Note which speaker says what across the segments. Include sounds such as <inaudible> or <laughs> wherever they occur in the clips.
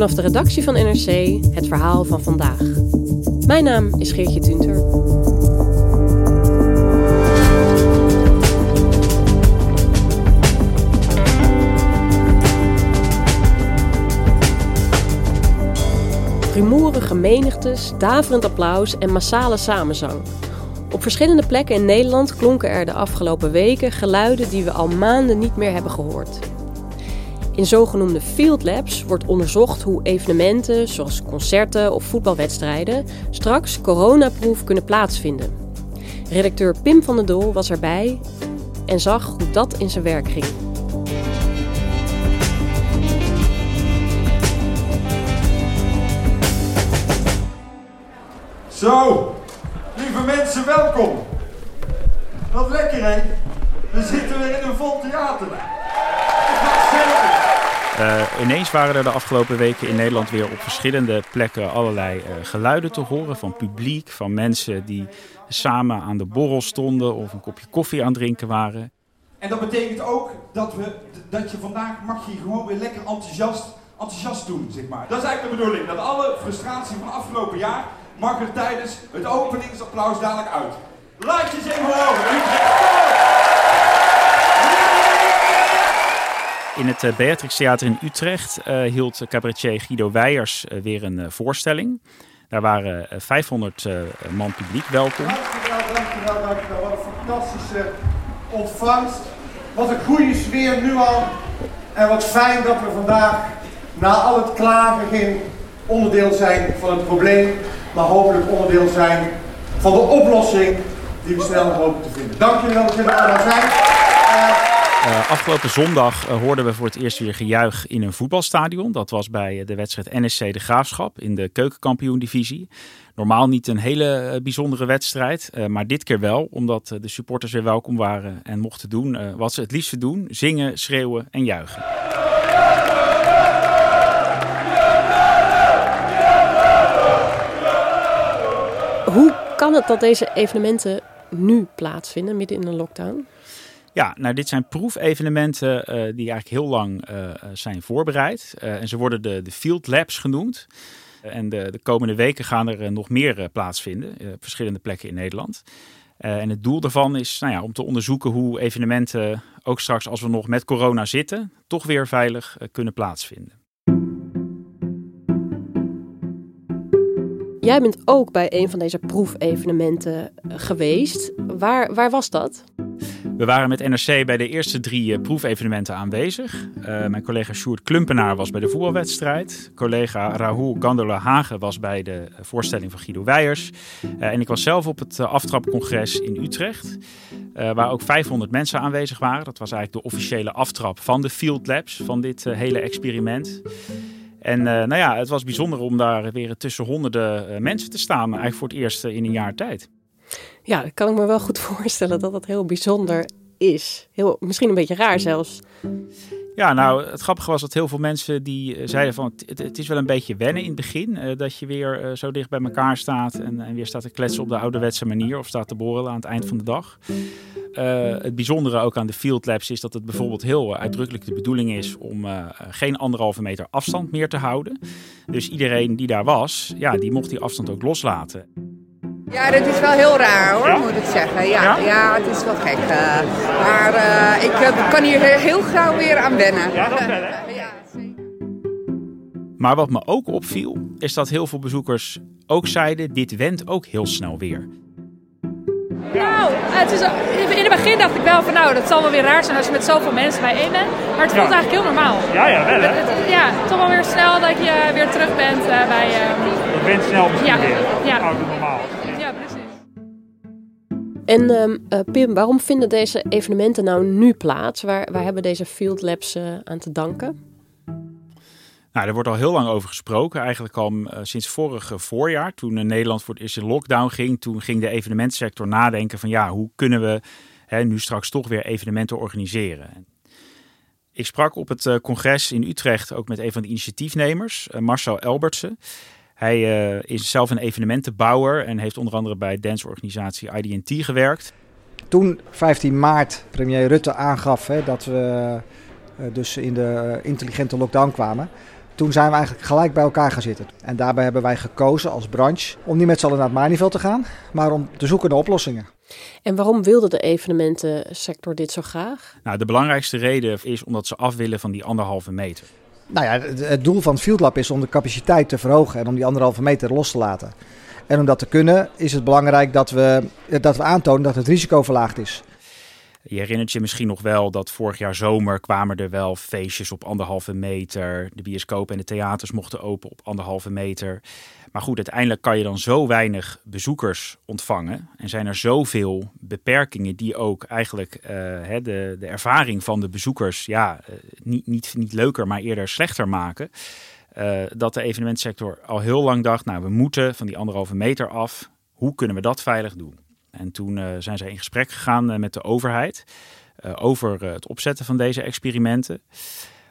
Speaker 1: Vanaf de redactie van NRC het verhaal van vandaag. Mijn naam is Geertje Tunter. Rumoerige menigtes, daverend applaus en massale samenzang. Op verschillende plekken in Nederland klonken er de afgelopen weken geluiden die we al maanden niet meer hebben gehoord. In zogenoemde field labs wordt onderzocht hoe evenementen zoals concerten of voetbalwedstrijden straks coronaproof kunnen plaatsvinden. Redacteur Pim van der Doel was erbij en zag hoe dat in zijn werk ging.
Speaker 2: Zo, lieve mensen, welkom. Wat lekker hè? We zitten weer in een vol theater.
Speaker 3: Uh, ineens waren er de afgelopen weken in Nederland weer op verschillende plekken allerlei uh, geluiden te horen. Van publiek, van mensen die samen aan de borrel stonden of een kopje koffie aan het drinken waren.
Speaker 2: En dat betekent ook dat, we, dat je vandaag mag je gewoon weer lekker enthousiast, enthousiast doen, zeg maar. Dat is eigenlijk de bedoeling, dat alle frustratie van afgelopen jaar mag er tijdens het openingsapplaus dadelijk uit. Laat je eens even.
Speaker 3: In het uh, Beatrix Theater in Utrecht uh, hield cabaretier Guido Weijers uh, weer een voorstelling. Daar waren 500 man publiek welkom.
Speaker 4: Dankjewel, dankjewel, dankjewel. Wat een fantastische ontvangst. Wat een goede sfeer nu al. En wat fijn dat we vandaag na al het klagen geen onderdeel zijn van het probleem, maar hopelijk onderdeel zijn van de oplossing die we snel hopen te vinden. Dank jullie wel dat jullie allemaal zijn.
Speaker 3: Uh, afgelopen zondag uh, hoorden we voor het eerst weer gejuich in een voetbalstadion. Dat was bij de wedstrijd NSC De Graafschap in de keukenkampioen-divisie. Normaal niet een hele bijzondere wedstrijd, maar dit keer wel. Omdat de supporters weer welkom waren en mochten doen wat ze het liefste doen. Zingen, schreeuwen en juichen.
Speaker 1: Hoe kan het dat deze evenementen nu plaatsvinden, midden in een lockdown?
Speaker 3: Ja, nou dit zijn proefevenementen uh, die eigenlijk heel lang uh, zijn voorbereid. En ze worden de, de Field Labs genoemd. en de, de komende weken gaan er nog meer plaatsvinden op verschillende plekken in Nederland. en het doel daarvan is nou ja, om te onderzoeken hoe evenementen, ook straks als we nog met corona zitten, toch weer veilig kunnen plaatsvinden.
Speaker 1: Jij bent ook bij een van deze proefevenementen geweest. Waar, waar was dat?
Speaker 3: We waren met NRC bij de eerste drie uh, proefevenementen aanwezig. Uh, mijn collega Sjoerd Klumpenaar was bij de voetbalwedstrijd. Collega Rahul Gandola Hagen was bij de voorstelling van Guido Weijers. En ik was zelf op het aftrapcongres in Utrecht. waar ook 500 mensen aanwezig waren. Dat was eigenlijk de officiële aftrap van de Field Labs van dit hele experiment. En nou ja, het was bijzonder om daar weer tussen honderden mensen te staan. Eigenlijk voor het eerst in een jaar tijd.
Speaker 1: Ja, kan ik me wel goed <laughs> voorstellen dat dat heel bijzonder is. Heel, misschien een beetje raar zelfs.
Speaker 3: Ja, nou, het grappige was dat heel veel mensen die uh, zeiden van het, het, is wel een beetje wennen in het begin. Uh, dat je weer uh, zo dicht bij elkaar staat en, en, weer staat te kletsen op de ouderwetse manier of staat te borrelen aan het eind van de dag. het bijzondere ook aan de Field Labs is dat het bijvoorbeeld heel uitdrukkelijk de bedoeling is om geen anderhalve meter afstand meer te houden. Dus iedereen die daar was, ja, die mocht die afstand ook loslaten.
Speaker 5: Ja, dat is wel heel raar hoor, moet ik zeggen. Ja, ja? het is wel gek. Uh, maar uh, ik uh, kan hier heel gauw weer aan wennen.
Speaker 3: Ja, dat wel hè? <laughs> ja, maar wat me ook opviel, is dat heel veel bezoekers ook zeiden: dit went ook heel snel weer.
Speaker 6: Nou, het is, in het begin dacht ik wel van nou, dat zal wel weer raar zijn als je met zoveel mensen bijeen bent. Maar het voelt eigenlijk heel normaal.
Speaker 3: Ja, ja, wel hè?
Speaker 6: ja, toch wel weer snel dat je weer terug bent uh, bij...
Speaker 3: Uh, het bent snel misschien
Speaker 6: ja,
Speaker 3: weer.
Speaker 6: Ja.
Speaker 3: Oude normaal.
Speaker 1: En um, uh, Pim, waarom vinden deze evenementen nou nu plaats? Waar, waar hebben deze Field Labs aan te danken?
Speaker 3: Nou, er wordt al heel lang over gesproken. Eigenlijk al uh, sinds vorig voorjaar, toen Nederland voor het eerst in lockdown ging. Toen ging de evenementsector nadenken van ja, hoe kunnen we hè, nu straks toch weer evenementen organiseren. Ik sprak op het congres in Utrecht ook met een van de initiatiefnemers, Marcel Elbertsen. Hij is zelf een evenementenbouwer en heeft onder andere bij danceorganisatie IDT gewerkt.
Speaker 7: Toen 15 maart premier Rutte aangaf hè, dat we dus in de intelligente lockdown kwamen toen zijn we eigenlijk gelijk bij elkaar gaan zitten. En daarbij hebben wij gekozen als branche om niet met z'n allen naar het Malieveld te gaan, maar om te zoeken naar oplossingen.
Speaker 1: En waarom wilde de evenementensector dit zo graag?
Speaker 3: Nou, de belangrijkste reden is omdat ze af willen van die anderhalve meter.
Speaker 7: Nou ja, het doel van het Field Lab is om de capaciteit te verhogen en om die anderhalve meter los te laten. En om dat te kunnen is het belangrijk dat we, dat we aantonen dat het risico verlaagd is.
Speaker 3: Je herinnert je misschien nog wel dat vorig jaar zomer kwamen er wel feestjes op anderhalve meter. De bioscopen en de theaters mochten open op anderhalve meter. Maar goed, uiteindelijk kan je dan zo weinig bezoekers ontvangen. En zijn er zoveel beperkingen die ook eigenlijk uh, de, de ervaring van de bezoekers ja, uh, niet, niet, niet leuker, maar eerder slechter maken. Uh, dat de evenementsector al heel lang dacht, nou we moeten van die anderhalve meter af. Hoe kunnen we dat veilig doen? En toen zijn zij in gesprek gegaan met de overheid over het opzetten van deze experimenten.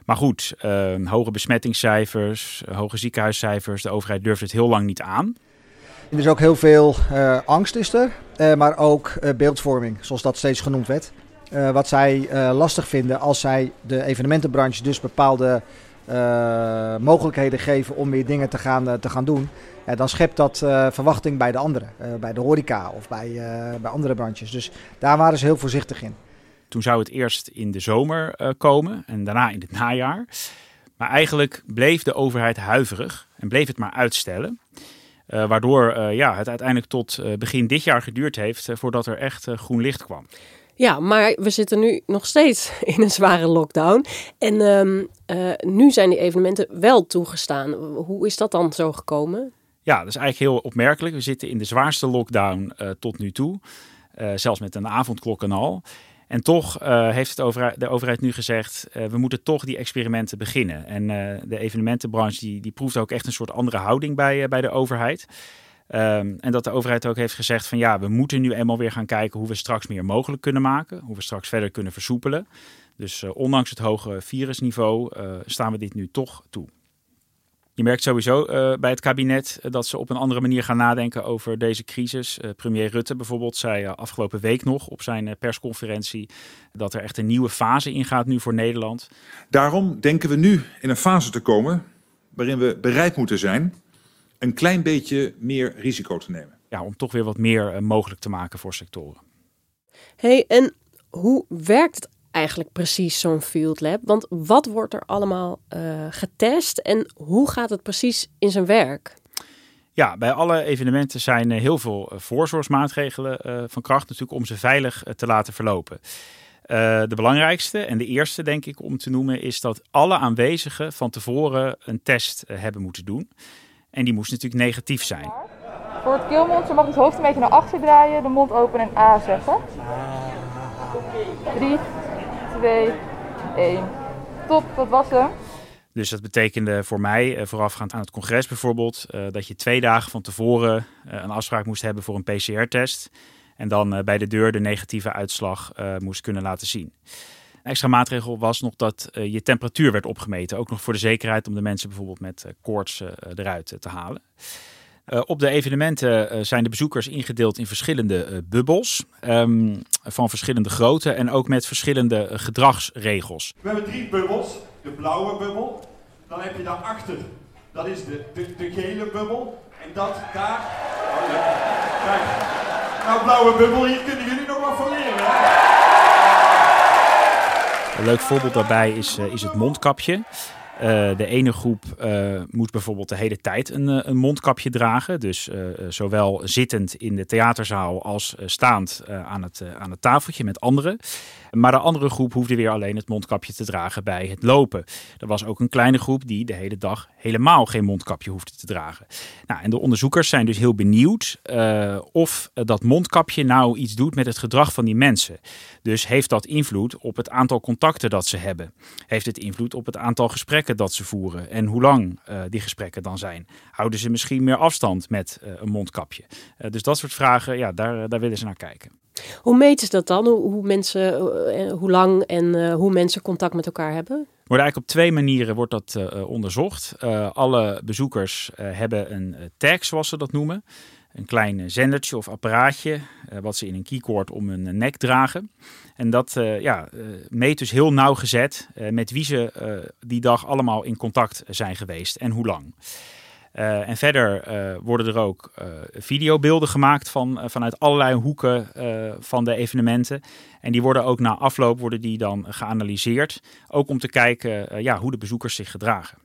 Speaker 3: Maar goed, hoge besmettingscijfers, hoge ziekenhuiscijfers, de overheid durft het heel lang niet aan.
Speaker 7: Er is ook heel veel angst is er, maar ook beeldvorming, zoals dat steeds genoemd werd. wat zij lastig vinden als zij de evenementenbranche dus bepaalde mogelijkheden geven om weer dingen te gaan, te gaan doen dan schept dat uh, verwachting bij de anderen. Uh, bij de horeca of bij, uh, bij andere branches. Dus daar waren ze heel voorzichtig in.
Speaker 3: Toen zou het eerst in de zomer komen en daarna in het najaar. Maar eigenlijk bleef de overheid huiverig en bleef het maar uitstellen. waardoor ja, het uiteindelijk tot begin dit jaar geduurd heeft voordat er echt groen licht kwam.
Speaker 1: Ja, maar we zitten nu nog steeds <laughs> in een zware lockdown. En um, nu zijn die evenementen wel toegestaan. Hoe is dat dan zo gekomen?
Speaker 3: Ja, dat is eigenlijk heel opmerkelijk. We zitten in de zwaarste lockdown tot nu toe. Uh, zelfs met een avondklok en al. En toch uh, heeft het de overheid nu gezegd, we moeten toch die experimenten beginnen. En de evenementenbranche die, die proeft ook echt een soort andere houding bij, bij de overheid. Um, en dat de overheid ook heeft gezegd van ja, we moeten nu eenmaal weer gaan kijken hoe we straks meer mogelijk kunnen maken. Hoe we straks verder kunnen versoepelen. Dus ondanks het hoge virusniveau staan we dit nu toch toe. Je merkt sowieso uh, bij het kabinet dat ze op een andere manier gaan nadenken over deze crisis. Uh, premier Rutte bijvoorbeeld zei uh, afgelopen week nog op zijn persconferentie dat er echt een nieuwe fase ingaat nu voor Nederland.
Speaker 8: Daarom denken we nu in een fase te komen waarin we bereid moeten zijn een klein beetje meer risico te nemen.
Speaker 3: Ja, om toch weer wat meer mogelijk te maken voor sectoren.
Speaker 1: hey, en hoe werkt het eigenlijk precies zo'n field lab? Want wat wordt er allemaal uh, getest en hoe gaat het precies in zijn werk?
Speaker 3: Ja, bij alle evenementen zijn heel veel voorzorgsmaatregelen uh, van kracht natuurlijk om ze veilig te laten verlopen. de belangrijkste en de eerste, denk ik, om te noemen, is dat alle aanwezigen van tevoren een test hebben moeten doen. En die moest natuurlijk negatief zijn.
Speaker 9: Voor het keelmondje mag het hoofd een beetje naar achter draaien, de mond open en A zeggen. 3, 2, 1. Top, dat was hem.
Speaker 3: Dus dat betekende voor mij, voorafgaand aan het congres bijvoorbeeld, dat je twee dagen van tevoren een afspraak moest hebben voor een PCR-test. En dan bij de deur de negatieve uitslag moest kunnen laten zien. Een extra maatregel was nog dat je temperatuur werd opgemeten. Ook nog voor de zekerheid om de mensen bijvoorbeeld met koorts eruit te halen. Uh, op de evenementen uh, zijn de bezoekers ingedeeld in verschillende uh, bubbels. Um, van verschillende grootte en ook met verschillende gedragsregels.
Speaker 2: We hebben drie bubbels. De blauwe bubbel. Dan heb je daarachter, dat is de, de, de gele bubbel. En dat daar, oh, Kijk. Nou, blauwe bubbel, hier kunnen jullie nog wat van leren. Hè?
Speaker 3: Een leuk voorbeeld daarbij is, is het mondkapje. Uh, de ene groep uh, moet bijvoorbeeld de hele tijd een, een mondkapje dragen. Dus zowel zittend in de theaterzaal als staand aan, het, aan het tafeltje met anderen. Maar de andere groep hoefde weer alleen het mondkapje te dragen bij het lopen. Er was ook een kleine groep die de hele dag helemaal geen mondkapje hoefde te dragen. Nou, en de onderzoekers zijn dus heel benieuwd of dat mondkapje nou iets doet met het gedrag van die mensen. Dus heeft dat invloed op het aantal contacten dat ze hebben? Heeft het invloed op het aantal gesprekken dat ze voeren? En hoe lang uh, die gesprekken dan zijn? Houden ze misschien meer afstand met uh, een mondkapje? dus dat soort vragen, ja, daar, daar willen ze naar kijken.
Speaker 1: Hoe meten ze dat dan? Hoe, hoe mensen, hoe lang en hoe mensen contact met elkaar hebben?
Speaker 3: Wordt eigenlijk op twee manieren wordt dat uh, onderzocht. alle bezoekers hebben een tag, zoals ze dat noemen. Een klein zendertje of apparaatje, wat ze in een keycord om hun nek dragen. En dat ja, meet dus heel nauwgezet met wie ze die dag allemaal in contact zijn geweest en hoe lang. En verder worden er ook uh, videobeelden gemaakt van, vanuit allerlei hoeken van de evenementen. En die worden ook na afloop worden die dan geanalyseerd. Ook om te kijken ja, hoe de bezoekers zich gedragen.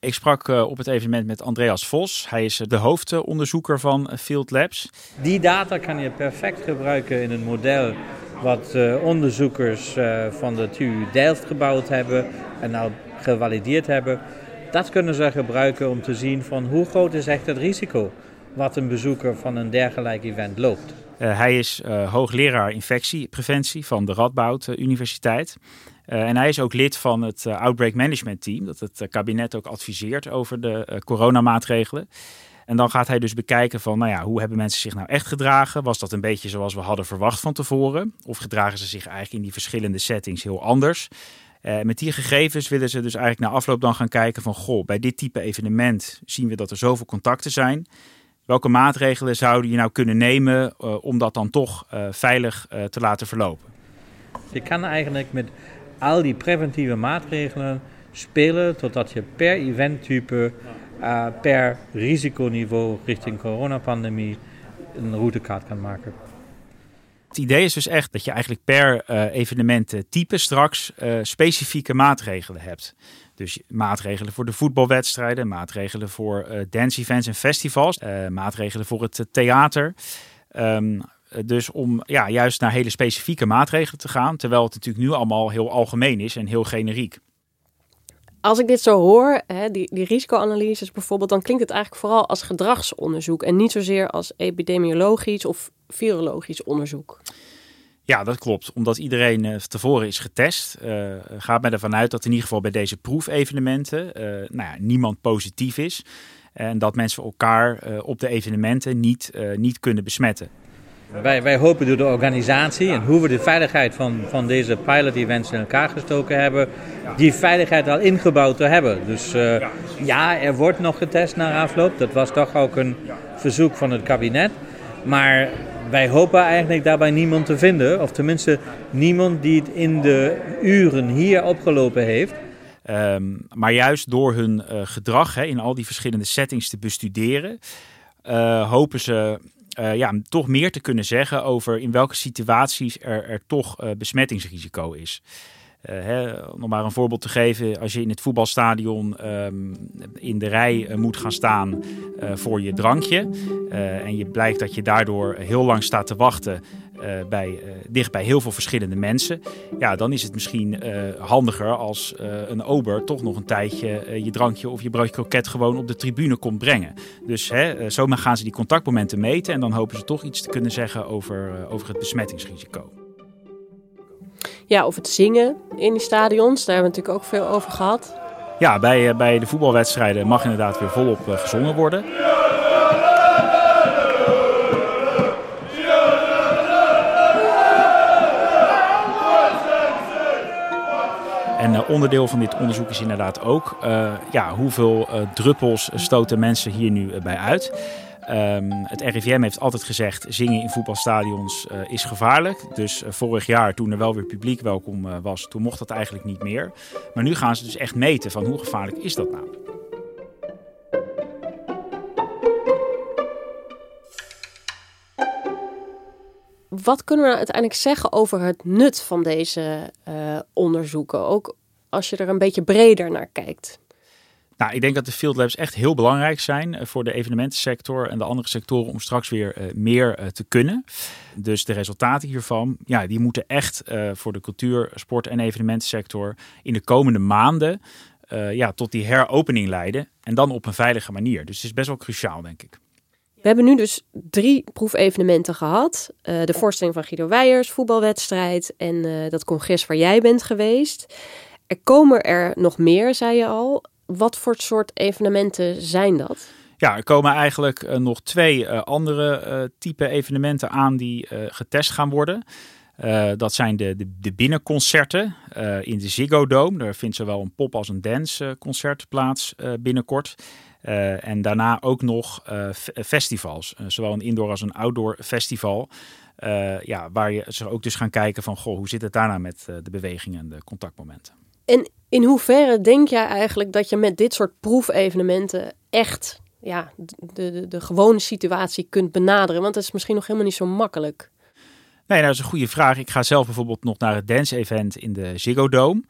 Speaker 3: Ik sprak op het evenement met Andreas Vos. Hij is de hoofdonderzoeker van Field Labs.
Speaker 10: Die data kan je perfect gebruiken in een model wat onderzoekers van de TU Delft gebouwd hebben en nou gevalideerd hebben. Dat kunnen ze gebruiken om te zien van hoe groot is echt het risico wat een bezoeker van een dergelijk event loopt.
Speaker 3: Uh, hij is uh, hoogleraar infectiepreventie van de Radboud Universiteit. En hij is ook lid van het Outbreak Management Team, dat het kabinet ook adviseert over de coronamaatregelen. En dan gaat hij dus bekijken van, nou ja, hoe hebben mensen zich nou echt gedragen? Was dat een beetje zoals we hadden verwacht van tevoren? Of gedragen ze zich eigenlijk in die verschillende settings heel anders? Uh, met die gegevens willen ze dus eigenlijk na afloop dan gaan kijken van... goh, bij dit type evenement zien we dat er zoveel contacten zijn. Welke maatregelen zouden je nou kunnen nemen om dat dan toch veilig te laten verlopen?
Speaker 10: Je kan eigenlijk met al die preventieve maatregelen spelen... totdat je per eventtype, per risiconiveau richting coronapandemie... een routekaart kan maken.
Speaker 3: Het idee is dus echt dat je eigenlijk per uh, evenemententype straks uh, specifieke maatregelen hebt. Dus maatregelen voor de voetbalwedstrijden, maatregelen voor uh, dance events en festivals, maatregelen voor het theater. Um, dus om ja, juist naar hele specifieke maatregelen te gaan, terwijl het natuurlijk nu allemaal heel algemeen is en heel generiek.
Speaker 1: Als ik dit zo hoor, hè, die, die risicoanalyses bijvoorbeeld, dan klinkt het eigenlijk vooral als gedragsonderzoek en niet zozeer als epidemiologisch of virologisch onderzoek.
Speaker 3: Ja, dat klopt. Omdat iedereen uh, tevoren is getest, uh, gaat men ervan uit dat in ieder geval bij deze proefevenementen uh, nou ja, niemand positief is. En dat mensen elkaar op de evenementen niet, niet kunnen besmetten.
Speaker 10: Wij, wij hopen door de organisatie en hoe we de veiligheid van, van deze pilot-events in elkaar gestoken hebben, die veiligheid al ingebouwd te hebben. Dus uh, ja, er wordt nog getest na afloop. Dat was toch ook een verzoek van het kabinet. Maar wij hopen eigenlijk daarbij niemand te vinden, of tenminste niemand die het in de uren hier opgelopen heeft.
Speaker 3: Um, maar juist door hun uh, gedrag hè, in al die verschillende settings te bestuderen, uh, hopen ze uh, ja, toch meer te kunnen zeggen over in welke situaties er, er toch uh, besmettingsrisico is. Uh, hè, om maar een voorbeeld te geven, als je in het voetbalstadion um, in de rij moet gaan staan voor je drankje en je blijkt dat je daardoor heel lang staat te wachten uh, bij, uh, dicht bij heel veel verschillende mensen. Ja, dan is het misschien uh, handiger als een ober toch nog een tijdje je drankje of je broodje kroket gewoon op de tribune komt brengen. Dus hè, zomaar gaan ze die contactmomenten meten en dan hopen ze toch iets te kunnen zeggen over, over het besmettingsrisico.
Speaker 1: Ja, of het zingen in die stadions, daar hebben we natuurlijk ook veel over gehad.
Speaker 3: Ja, bij, bij de voetbalwedstrijden mag inderdaad weer volop gezongen worden. Onderdeel van dit onderzoek is inderdaad ook uh, ja, hoeveel uh, druppels stoten mensen hier nu bij uit. Um, het RIVM heeft altijd gezegd, zingen in voetbalstadions is gevaarlijk. Dus vorig jaar, toen er wel weer publiek welkom was, toen mocht dat eigenlijk niet meer. Maar nu gaan ze dus echt meten van hoe gevaarlijk is dat nou?
Speaker 1: wat kunnen we nou uiteindelijk zeggen over het nut van deze onderzoeken? Ook als je er een beetje breder naar kijkt.
Speaker 3: Nou, ik denk dat de field labs echt heel belangrijk zijn eh, voor de evenementensector en de andere sectoren om straks weer uh, meer uh, te kunnen. Dus de resultaten hiervan, ja, die moeten echt voor de cultuur, sport en evenementensector in de komende maanden ja, tot die heropening leiden. En dan op een veilige manier. Dus het is best wel cruciaal, denk ik.
Speaker 1: We hebben nu dus drie proefevenementen gehad. de voorstelling van Guido Weijers, voetbalwedstrijd en dat congres waar jij bent geweest. Er komen er nog meer, zei je al. Wat voor soort evenementen zijn dat?
Speaker 3: Ja, er komen eigenlijk uh, nog twee uh, andere uh, type evenementen aan die getest gaan worden. dat zijn de, de, de binnenconcerten in de Ziggo Dome. Daar vindt zowel een pop- als een danceconcert plaats binnenkort. en daarna ook nog festivals, zowel een indoor als een outdoor festival. ja, waar je ze ook dus gaan kijken van, goh, hoe zit het daarna met de bewegingen en de contactmomenten.
Speaker 1: En in hoeverre denk jij eigenlijk dat je met dit soort proefevenementen echt ja, de, de, de gewone situatie kunt benaderen? Want dat is misschien nog helemaal niet zo makkelijk.
Speaker 3: Nee, nou, dat is een goede vraag. Ik ga zelf bijvoorbeeld nog naar het dance-event in de Ziggo Dome.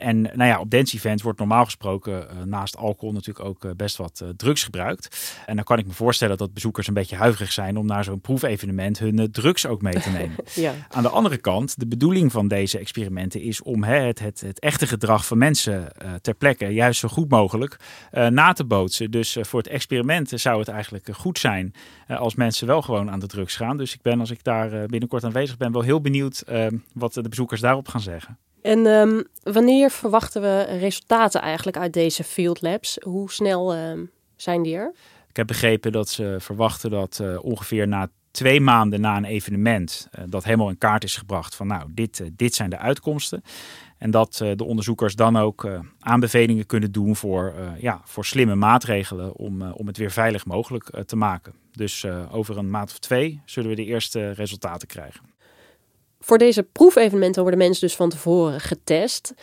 Speaker 3: En nou ja, op dance events wordt normaal gesproken uh, naast alcohol natuurlijk ook uh, best wat uh, drugs gebruikt. En dan kan ik me voorstellen dat bezoekers een beetje huiverig zijn om naar zo'n proefevenement hun drugs ook mee te <laughs> nemen. ja. Aan de andere kant, de bedoeling van deze experimenten is om hè, het, het, het, echte gedrag van mensen ter plekke juist zo goed mogelijk na te bootsen. Dus voor het experiment zou het eigenlijk goed zijn als mensen wel gewoon aan de drugs gaan. Dus ik ben als ik daar binnenkort aanwezig ben wel heel benieuwd wat de bezoekers daarop gaan zeggen.
Speaker 1: En um, wanneer verwachten we resultaten eigenlijk uit deze field labs? Hoe snel um, zijn die er?
Speaker 3: Ik heb begrepen dat ze verwachten dat uh, ongeveer na twee maanden na een evenement uh, dat helemaal in kaart is gebracht van nou, dit, uh, dit zijn de uitkomsten. En dat de onderzoekers dan ook aanbevelingen kunnen doen voor, ja, voor slimme maatregelen om, om het weer veilig mogelijk te maken. Dus over een maand of twee zullen we de eerste resultaten krijgen.
Speaker 1: Voor deze proefevenementen worden mensen dus van tevoren getest.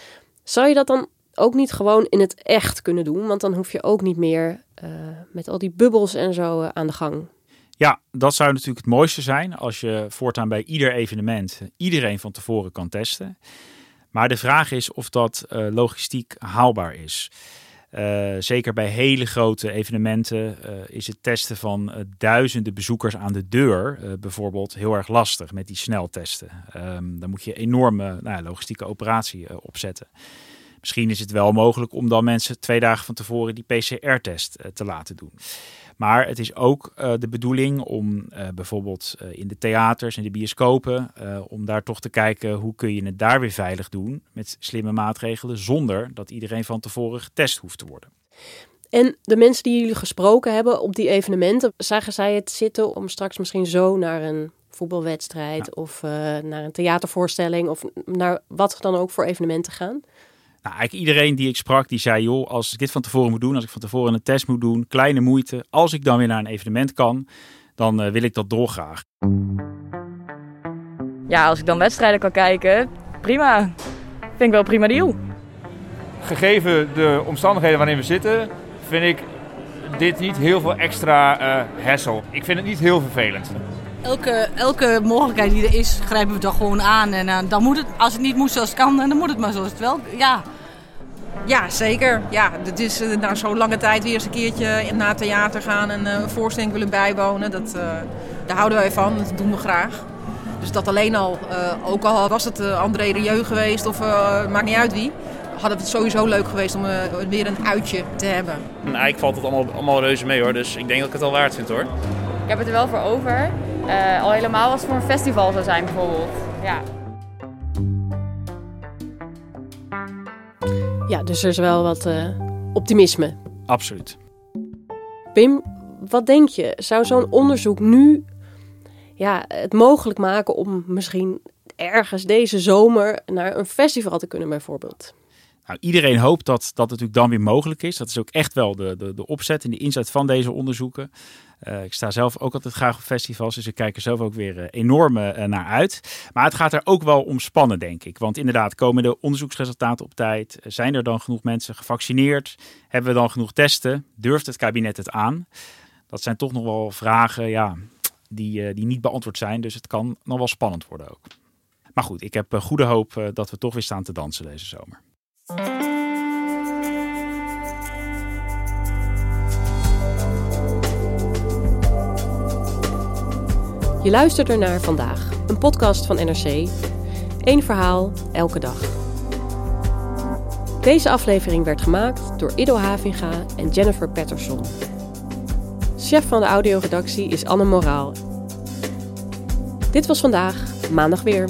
Speaker 1: Zou je dat dan ook niet gewoon in het echt kunnen doen? Want dan hoef je ook niet meer uh, met al die bubbels en zo uh, aan de gang.
Speaker 3: Ja, dat zou natuurlijk het mooiste zijn als je voortaan bij ieder evenement iedereen van tevoren kan testen. Maar de vraag is of dat uh, logistiek haalbaar is. Uh, zeker bij hele grote evenementen uh, is het testen van uh, duizenden bezoekers aan de deur bijvoorbeeld heel erg lastig met die sneltesten. Um, dan moet je enorme nou, logistieke operatie opzetten. Misschien is het wel mogelijk om dan mensen twee dagen van tevoren die PCR-test te laten doen. Maar het is ook uh, de bedoeling om uh, bijvoorbeeld uh, in de theaters en de bioscopen, om daar toch te kijken hoe kun je het daar weer veilig doen met slimme maatregelen, zonder dat iedereen van tevoren getest hoeft te worden.
Speaker 1: En de mensen die jullie gesproken hebben op die evenementen, zagen zij het zitten om straks misschien zo naar een voetbalwedstrijd ja. of naar een theatervoorstelling of naar wat dan ook voor evenementen gaan?
Speaker 3: Nou, eigenlijk iedereen die ik sprak, die zei: joh, als ik dit van tevoren moet doen, als ik van tevoren een test moet doen, kleine moeite. Als ik dan weer naar een evenement kan, dan uh, wil ik dat dolgraag.
Speaker 9: Ja, als ik dan wedstrijden kan kijken, prima. Vind ik wel prima deal.
Speaker 11: Gegeven de omstandigheden waarin we zitten, vind ik dit niet heel veel extra uh, hassle. Ik vind het niet heel vervelend.
Speaker 12: Elke, elke mogelijkheid die er is, grijpen we toch gewoon aan. En uh, dan moet het, als het niet moet zoals het kan, dan moet het maar zoals het wel. Ja,
Speaker 13: ja, zeker. Ja, het is uh, na zo'n lange tijd weer eens een keertje naar het theater gaan en uh, een voorstelling willen bijwonen. Dat, uh, daar houden wij van, dat doen we graag. Dus dat alleen al, ook al was het André Rieu geweest of maakt niet uit wie, hadden we het sowieso leuk geweest om weer een uitje te hebben.
Speaker 14: En eigenlijk valt het allemaal, allemaal reuze mee hoor, dus ik denk dat ik het wel waard vind hoor.
Speaker 9: Ik heb het er wel voor over. al helemaal als het voor een festival zou zijn bijvoorbeeld. Ja.
Speaker 1: Ja, dus er is wel wat uh, optimisme.
Speaker 3: Absoluut.
Speaker 1: Pim, wat denk je? Zou zo'n onderzoek nu ja, het mogelijk maken om misschien ergens deze zomer naar een festival te kunnen, bijvoorbeeld?
Speaker 3: Nou, iedereen hoopt dat dat natuurlijk dan weer mogelijk is. Dat is ook echt wel de, de, de opzet en de inzet van deze onderzoeken. Uh, ik sta zelf ook altijd graag op festivals, dus ik kijk er zelf ook weer uh, enorm uh, naar uit. Maar het gaat er ook wel om spannen, denk ik. Want inderdaad, komen de onderzoeksresultaten op tijd? Zijn er dan genoeg mensen gevaccineerd? Hebben we dan genoeg testen? Durft het kabinet het aan? Dat zijn toch nog wel vragen, ja, die, die niet beantwoord zijn. Dus het kan nog wel spannend worden ook. Maar goed, ik heb goede hoop dat we toch weer staan te dansen deze zomer.
Speaker 1: Je luistert er naar vandaag, een podcast van NRC. Eén verhaal, elke dag. Deze aflevering werd gemaakt door Ido Havinga en Jennifer Patterson. Chef van de audioredactie is Anne Moraal. Dit was vandaag, maandag weer.